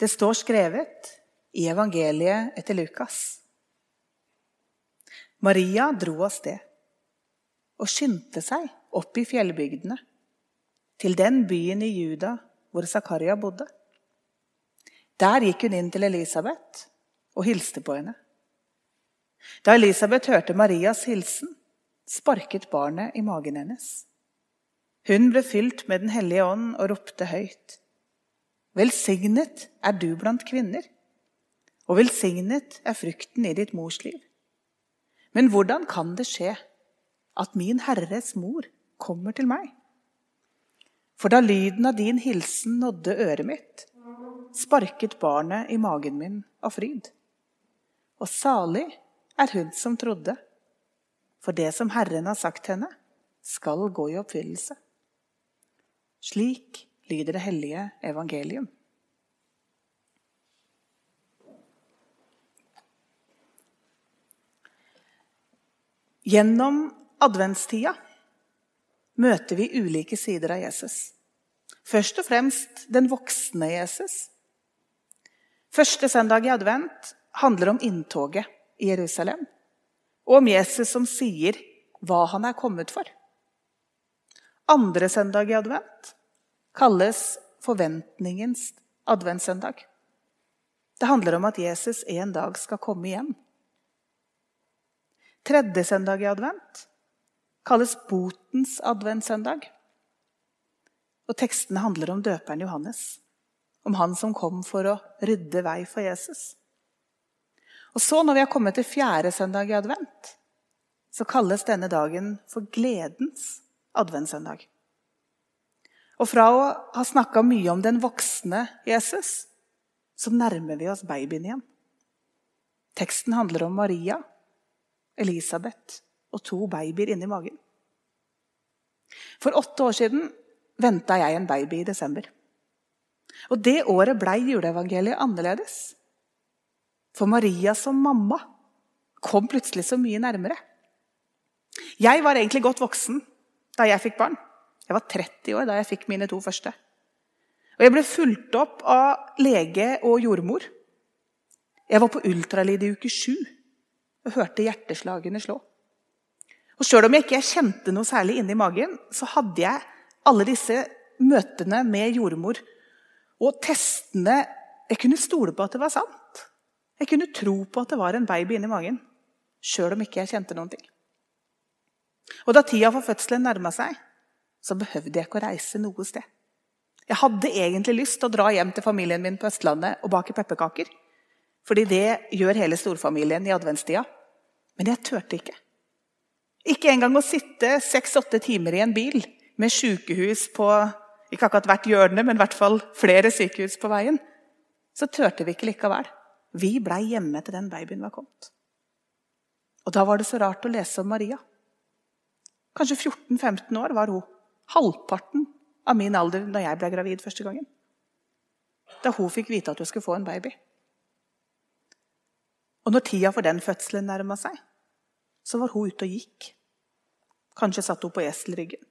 Det står skrevet i evangeliet etter Lukas. Maria dro av sted og skyndte seg opp i fjellbygdene, til den byen i Juda hvor Zakaria bodde. Der gikk hun inn til Elisabeth og hilste på henne. Da Elisabeth hørte Marias hilsen, sparket barnet i magen hennes. Hun ble fylt med Den hellige ånd og ropte høyt. Velsignet er du blant kvinner, og velsignet er frukten i ditt mors liv. Men hvordan kan det skje at min Herres mor kommer til meg? For da lyden av din hilsen nådde øret mitt, sparket barnet i magen min av fryd. Og salig er hun som trodde, for det som Herren har sagt henne, skal gå i oppfyllelse. Slik lyder det hellige evangelium. Gjennom adventstida møter vi ulike sider av Jesus. Først og fremst den voksne Jesus. Første søndag i advent handler om inntoget i Jerusalem, og om Jesus som sier hva han er kommet for. Andre søndag i advent kalles forventningens adventssøndag. Det handler om at Jesus en dag skal komme igjen. Tredje søndag i advent kalles botens adventssøndag. Og tekstene handler om døperen Johannes, om han som kom for å rydde vei for Jesus. Og så, når vi har kommet til fjerde søndag i advent, så kalles denne dagen for gledens adventssøndag. Og fra å ha snakka mye om den voksne Jesus, så nærmer vi oss babyen igjen. Teksten handler om Maria, Elisabeth og to babyer inni magen. For åtte år siden venta jeg en baby i desember. Og det året blei juleevangeliet annerledes. For Maria som mamma kom plutselig så mye nærmere. Jeg var egentlig godt voksen da jeg fikk barn. Jeg var 30 år da jeg fikk mine to første. Og Jeg ble fulgt opp av lege og jordmor. Jeg var på ultralyd i uke sju og hørte hjerteslagene slå. Og Sjøl om jeg ikke kjente noe særlig inni magen, så hadde jeg alle disse møtene med jordmor og testene Jeg kunne stole på at det var sant. Jeg kunne tro på at det var en baby inni magen, sjøl om ikke jeg kjente noen ting. Og Da tida for fødselen nærma seg, så behøvde jeg ikke å reise noe sted. Jeg hadde egentlig lyst til å dra hjem til familien min på Østlandet og bake pepperkaker. Fordi det gjør hele storfamilien i adventstida. Men jeg turte ikke. Ikke engang å sitte seks-åtte timer i en bil med sykehus på ikke akkurat hvert hjørne, men i hvert fall flere sykehus på veien. Så turte vi ikke likevel. Vi blei hjemme til den babyen var kommet. Og da var det så rart å lese om Maria. Kanskje 14-15 år var hun. Halvparten av min alder da jeg ble gravid første gangen. Da hun fikk vite at hun skulle få en baby. Og når tida for den fødselen nærma seg, så var hun ute og gikk. Kanskje satt hun på eselryggen.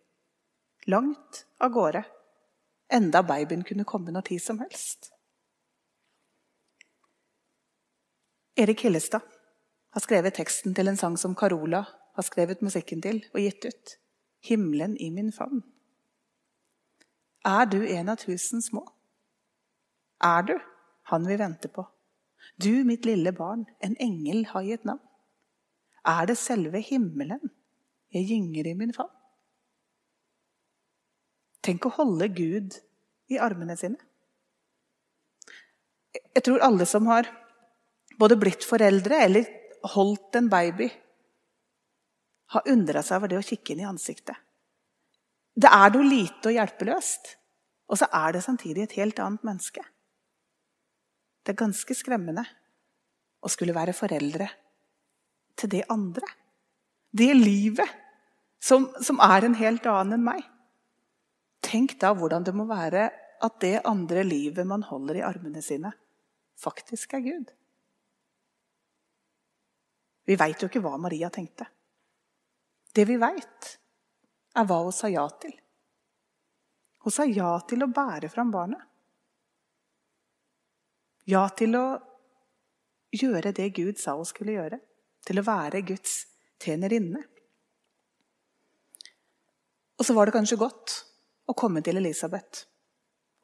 Langt av gårde. Enda babyen kunne komme når tid som helst. Erik Hillestad har skrevet teksten til en sang som Carola har skrevet musikken til og gitt ut. 'Himmelen i min favn'. Er du en av tusen små? Er du han vi venter på? Du, mitt lille barn, en engel har gitt navn. Er det selve himmelen jeg gynger i min favn? Tenk å holde Gud i armene sine. Jeg tror alle som har både blitt foreldre eller holdt en baby, har undra seg over det å kikke inn i ansiktet. Det er noe lite og hjelpeløst, og så er det samtidig et helt annet menneske. Det er ganske skremmende å skulle være foreldre til det andre. Det livet som, som er en helt annen enn meg. Tenk da hvordan det må være at det andre livet man holder i armene sine, faktisk er Gud. Vi veit jo ikke hva Maria tenkte. Det vi veit, er hva hun sa ja til. Hun sa ja til å bære fram barnet. Ja til å gjøre det Gud sa hun skulle gjøre. Til å være Guds tjenerinne. Og så var det kanskje godt å komme til Elisabeth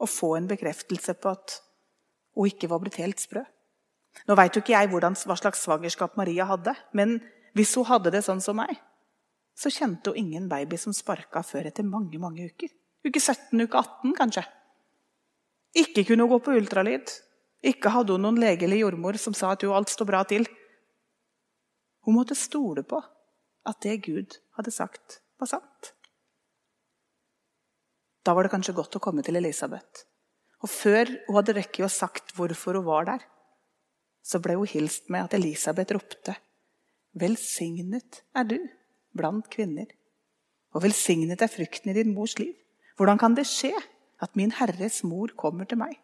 og få en bekreftelse på at hun ikke var blitt helt sprø. Nå veit jo ikke jeg hva slags svangerskap Maria hadde, men hvis hun hadde det sånn som meg, så kjente hun ingen baby som sparka før etter mange mange uker. Uke 17, uke 18 kanskje. Ikke kunne hun gå på ultralyd. Ikke hadde hun noen lege eller jordmor som sa at jo, alt står bra til. Hun måtte stole på at det Gud hadde sagt, var sant. Da var det kanskje godt å komme til Elisabeth. Og før hun hadde rekket å sagt hvorfor hun var der, så ble hun hilst med at Elisabeth ropte Velsignet er du blant kvinner, og velsignet er frukten i din mors liv. Hvordan kan det skje at min Herres mor kommer til meg?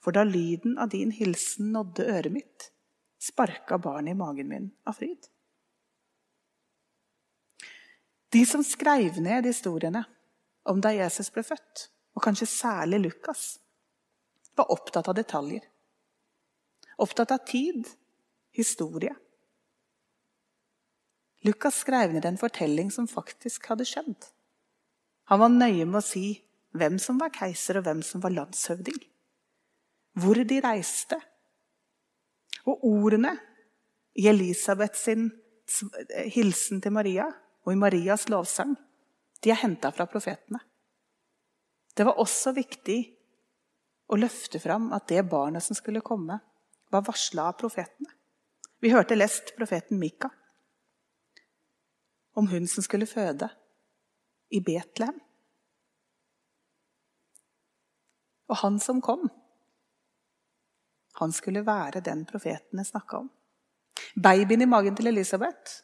For da lyden av din hilsen nådde øret mitt, sparka barnet i magen min av fryd. De som skrev ned historiene om da Jesus ble født, og kanskje særlig Lukas, var opptatt av detaljer. Opptatt av tid, historie. Lukas skrev ned en fortelling som faktisk hadde skjedd. Han var nøye med å si hvem som var keiser, og hvem som var landshøvding. Hvor de reiste. Og ordene i Elisabeths hilsen til Maria og i Marias lovsang de er henta fra profetene. Det var også viktig å løfte fram at det barnet som skulle komme, var varsla av profetene. Vi hørte lest profeten Mika om hun som skulle føde i Betlehem. Og han som kom, han skulle være den profetene snakka om. Babyen i magen til Elisabeth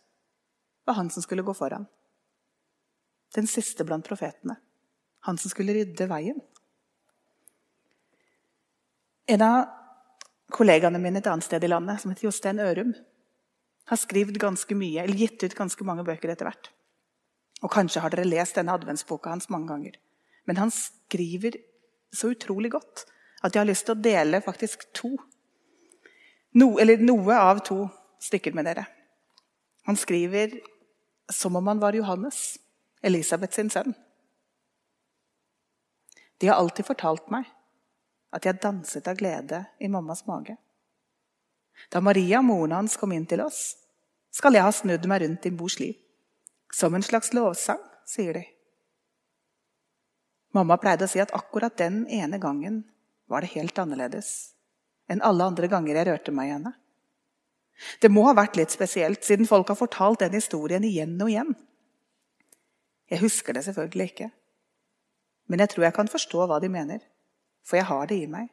var han som skulle gå foran. Den siste blant profetene. Han som skulle rydde veien. En av kollegaene mine et annet sted i landet, som heter Jostein Ørum, har skrevet ganske mye, eller gitt ut ganske mange bøker etter hvert. Og Kanskje har dere lest denne adventsboka hans mange ganger. Men han skriver så utrolig godt at jeg har lyst til å dele faktisk to. No, eller noe av to stykker med dere. Han skriver som om han var Johannes. Elisabeth sin sønn. De har alltid fortalt meg at jeg danset av glede i mammas mage. Da Maria, moren hans, kom inn til oss, skal jeg ha snudd meg rundt din mors liv. Som en slags lovsang, sier de. Mamma pleide å si at akkurat den ene gangen var det helt annerledes enn alle andre ganger jeg rørte meg i henne. Det må ha vært litt spesielt, siden folk har fortalt den historien igjen og igjen. Jeg husker det selvfølgelig ikke. Men jeg tror jeg kan forstå hva de mener, for jeg har det i meg.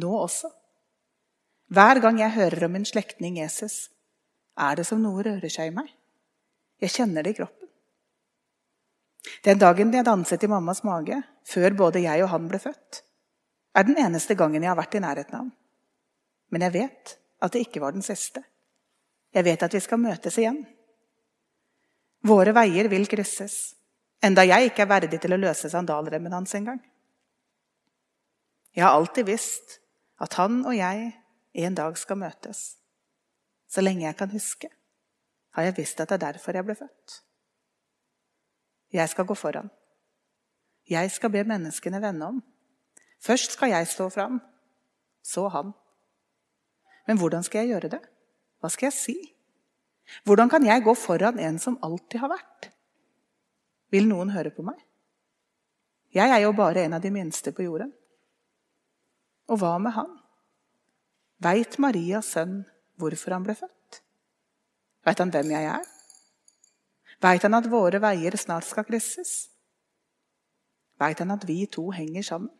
Nå også. Hver gang jeg hører om min slektning Jesus, er det som noe rører seg i meg. Jeg kjenner det i kroppen. Den dagen jeg danset i mammas mage, før både jeg og han ble født, er den eneste gangen jeg har vært i nærheten av ham. Men jeg vet at det ikke var den siste. Jeg vet at vi skal møtes igjen. Våre veier vil krysses. Enda jeg ikke er verdig til å løse sandalremmen hans engang. Jeg har alltid visst at han og jeg en dag skal møtes. Så lenge jeg kan huske, har jeg visst at det er derfor jeg ble født. Jeg skal gå foran. Jeg skal be menneskene vende om. Først skal jeg stå fram, så han. Men hvordan skal jeg gjøre det? Hva skal jeg si? Hvordan kan jeg gå foran en som alltid har vært? Vil noen høre på meg? Jeg er jo bare en av de minste på jorden. Og hva med han? Veit Marias sønn hvorfor han ble født? Veit han hvem jeg er? Veit han at våre veier snart skal krysses? Veit han at vi to henger sammen?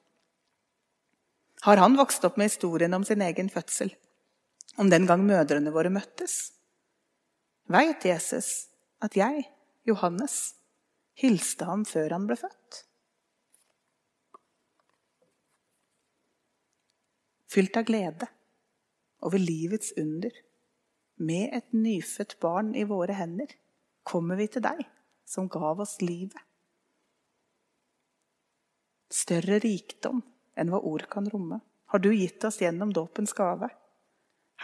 Har han vokst opp med historien om sin egen fødsel? Om den gang mødrene våre møttes? Veit Jesus at jeg, Johannes, hilste ham før han ble født. Fylt av glede over livets under, med et nyfødt barn i våre hender, kommer vi til deg, som gav oss livet. Større rikdom enn hva ord kan romme, har du gitt oss gjennom dåpens gave.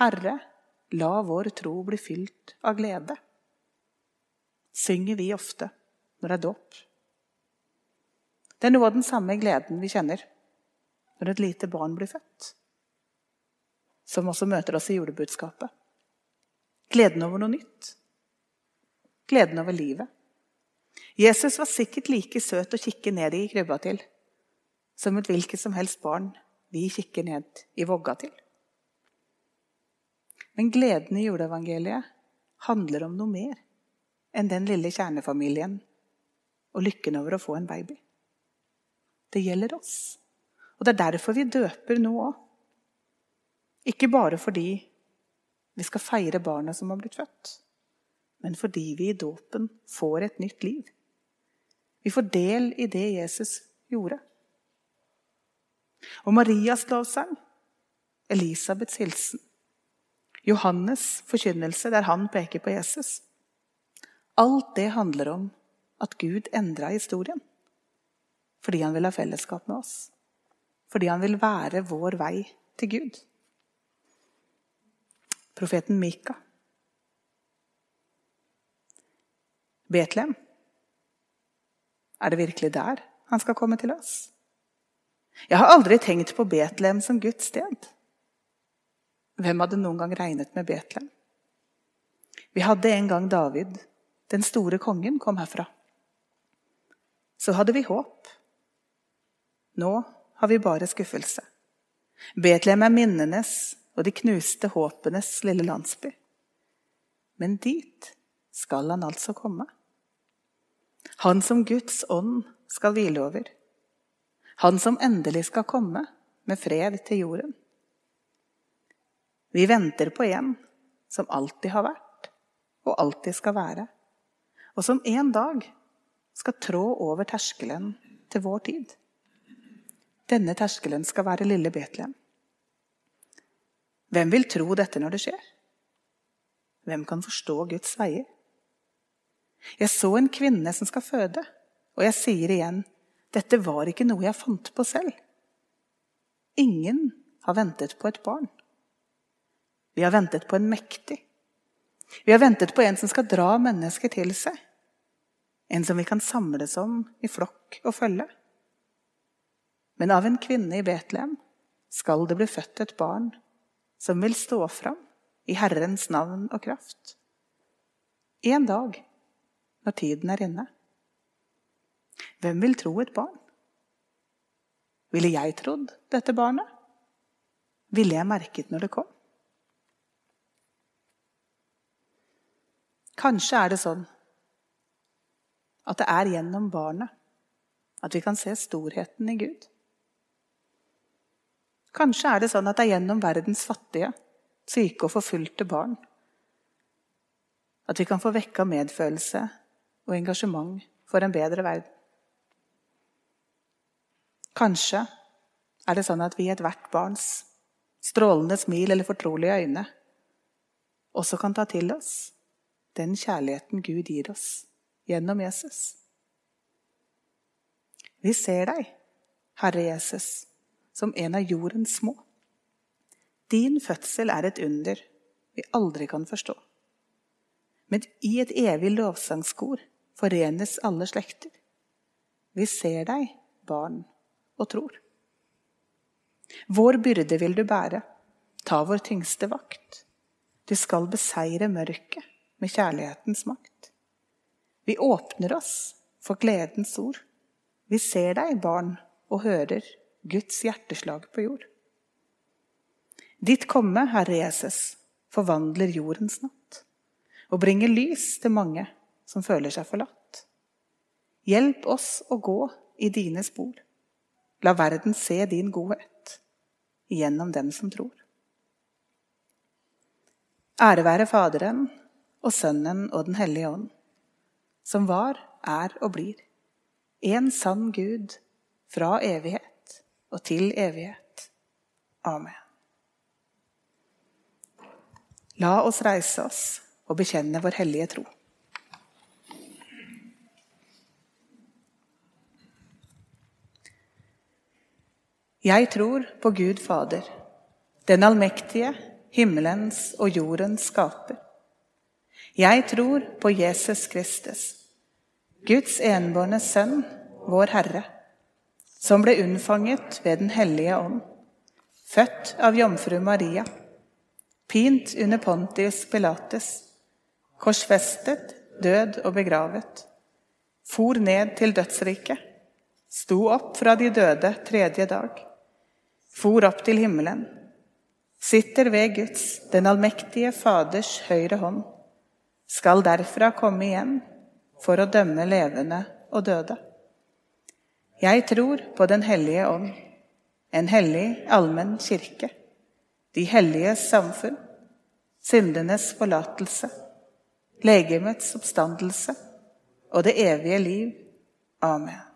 Herre, la vår tro bli fylt av glede. Synger vi ofte når det er dåp. Det er noe av den samme gleden vi kjenner når et lite barn blir født, som også møter oss i julebudskapet. Gleden over noe nytt. Gleden over livet. Jesus var sikkert like søt å kikke ned i krybba til som et hvilket som helst barn vi kikker ned i vogga til. Men gleden i juleevangeliet handler om noe mer enn den lille kjernefamilien og lykken over å få en baby. Det gjelder oss. Og det er derfor vi døper nå òg. Ikke bare fordi vi skal feire barna som har blitt født, men fordi vi i dåpen får et nytt liv. Vi får del i det Jesus gjorde. Og Marias lovsang, Elisabeths hilsen, Johannes' forkynnelse der han peker på Jesus Alt det handler om at Gud endra historien. Fordi han vil ha fellesskap med oss. Fordi han vil være vår vei til Gud. Profeten Mika. Betlehem. Er det virkelig der han skal komme til oss? Jeg har aldri tenkt på Betlehem som Guds sted. Hvem hadde noen gang regnet med Betlehem? Vi hadde en gang David, den store kongen, kom herfra. Så hadde vi håp. Nå har vi bare skuffelse. Betlehem er minnenes og de knuste håpenes lille landsby. Men dit skal han altså komme. Han som Guds ånd skal hvile over. Han som endelig skal komme med fred til jorden. Vi venter på en som alltid har vært og alltid skal være, og som en dag skal trå over terskelen til vår tid. Denne terskelen skal være lille Betlehem. Hvem vil tro dette når det skjer? Hvem kan forstå Guds veier? Jeg så en kvinne som skal føde, og jeg sier igjen dette var ikke noe jeg fant på selv. Ingen har ventet på et barn. Vi har ventet på en mektig. Vi har ventet på en som skal dra mennesker til seg. En som vi kan samles om i flokk og følge. Men av en kvinne i Betlehem skal det bli født et barn som vil stå fram i Herrens navn og kraft. En dag, når tiden er inne. Hvem vil tro et barn? Ville jeg trodd dette barnet? Ville jeg merket når det kom? Kanskje er det sånn at det er gjennom barnet at vi kan se storheten i Gud. Kanskje er det sånn at det er gjennom verdens fattige, syke og forfulgte barn at vi kan få vekka medfølelse og engasjement for en bedre verden. Kanskje er det sånn at vi i ethvert barns strålende smil eller fortrolige øyne også kan ta til oss den kjærligheten Gud gir oss gjennom Jesus. Vi ser deg, Herre Jesus, som en av jordens små. Din fødsel er et under vi aldri kan forstå. Men i et evig lovsangskor forenes alle slekter. Vi ser deg, barn og tror. Vår byrde vil du bære, ta vår tyngste vakt. Du skal beseire mørket med kjærlighetens makt. Vi åpner oss for gledens ord. Vi ser deg, barn, og hører Guds hjerteslag på jord. Ditt komme, Herre Jesus, forvandler jordens natt og bringer lys til mange som føler seg forlatt. Hjelp oss å gå i dine spor. La verden se din godhet gjennom dem som tror. Ære være Faderen og Sønnen og Den hellige ånd, som var, er og blir, en sann Gud fra evighet og til evighet. Amen. La oss reise oss og bekjenne vår hellige tro. Jeg tror på Gud Fader, den allmektige, himmelens og jordens skaper. Jeg tror på Jesus Kristus, Guds enbårne Sønn, vår Herre, som ble unnfanget ved Den hellige ånd, født av jomfru Maria, pint under Pontius Pilates, korsfestet, død og begravet, for ned til dødsriket, sto opp fra de døde tredje dag. For opp til himmelen, sitter ved Guds, den allmektige Faders høyre hånd, skal derfra komme igjen for å dømme levende og døde. Jeg tror på Den hellige ånd, en hellig allmenn kirke, de helliges samfunn, syndenes forlatelse, legemets oppstandelse og det evige liv. Amen.